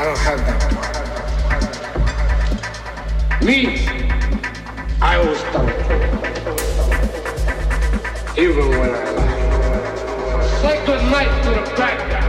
I don't have that. Me, I was dumb. Even when I lied. Say good night to the bad guy.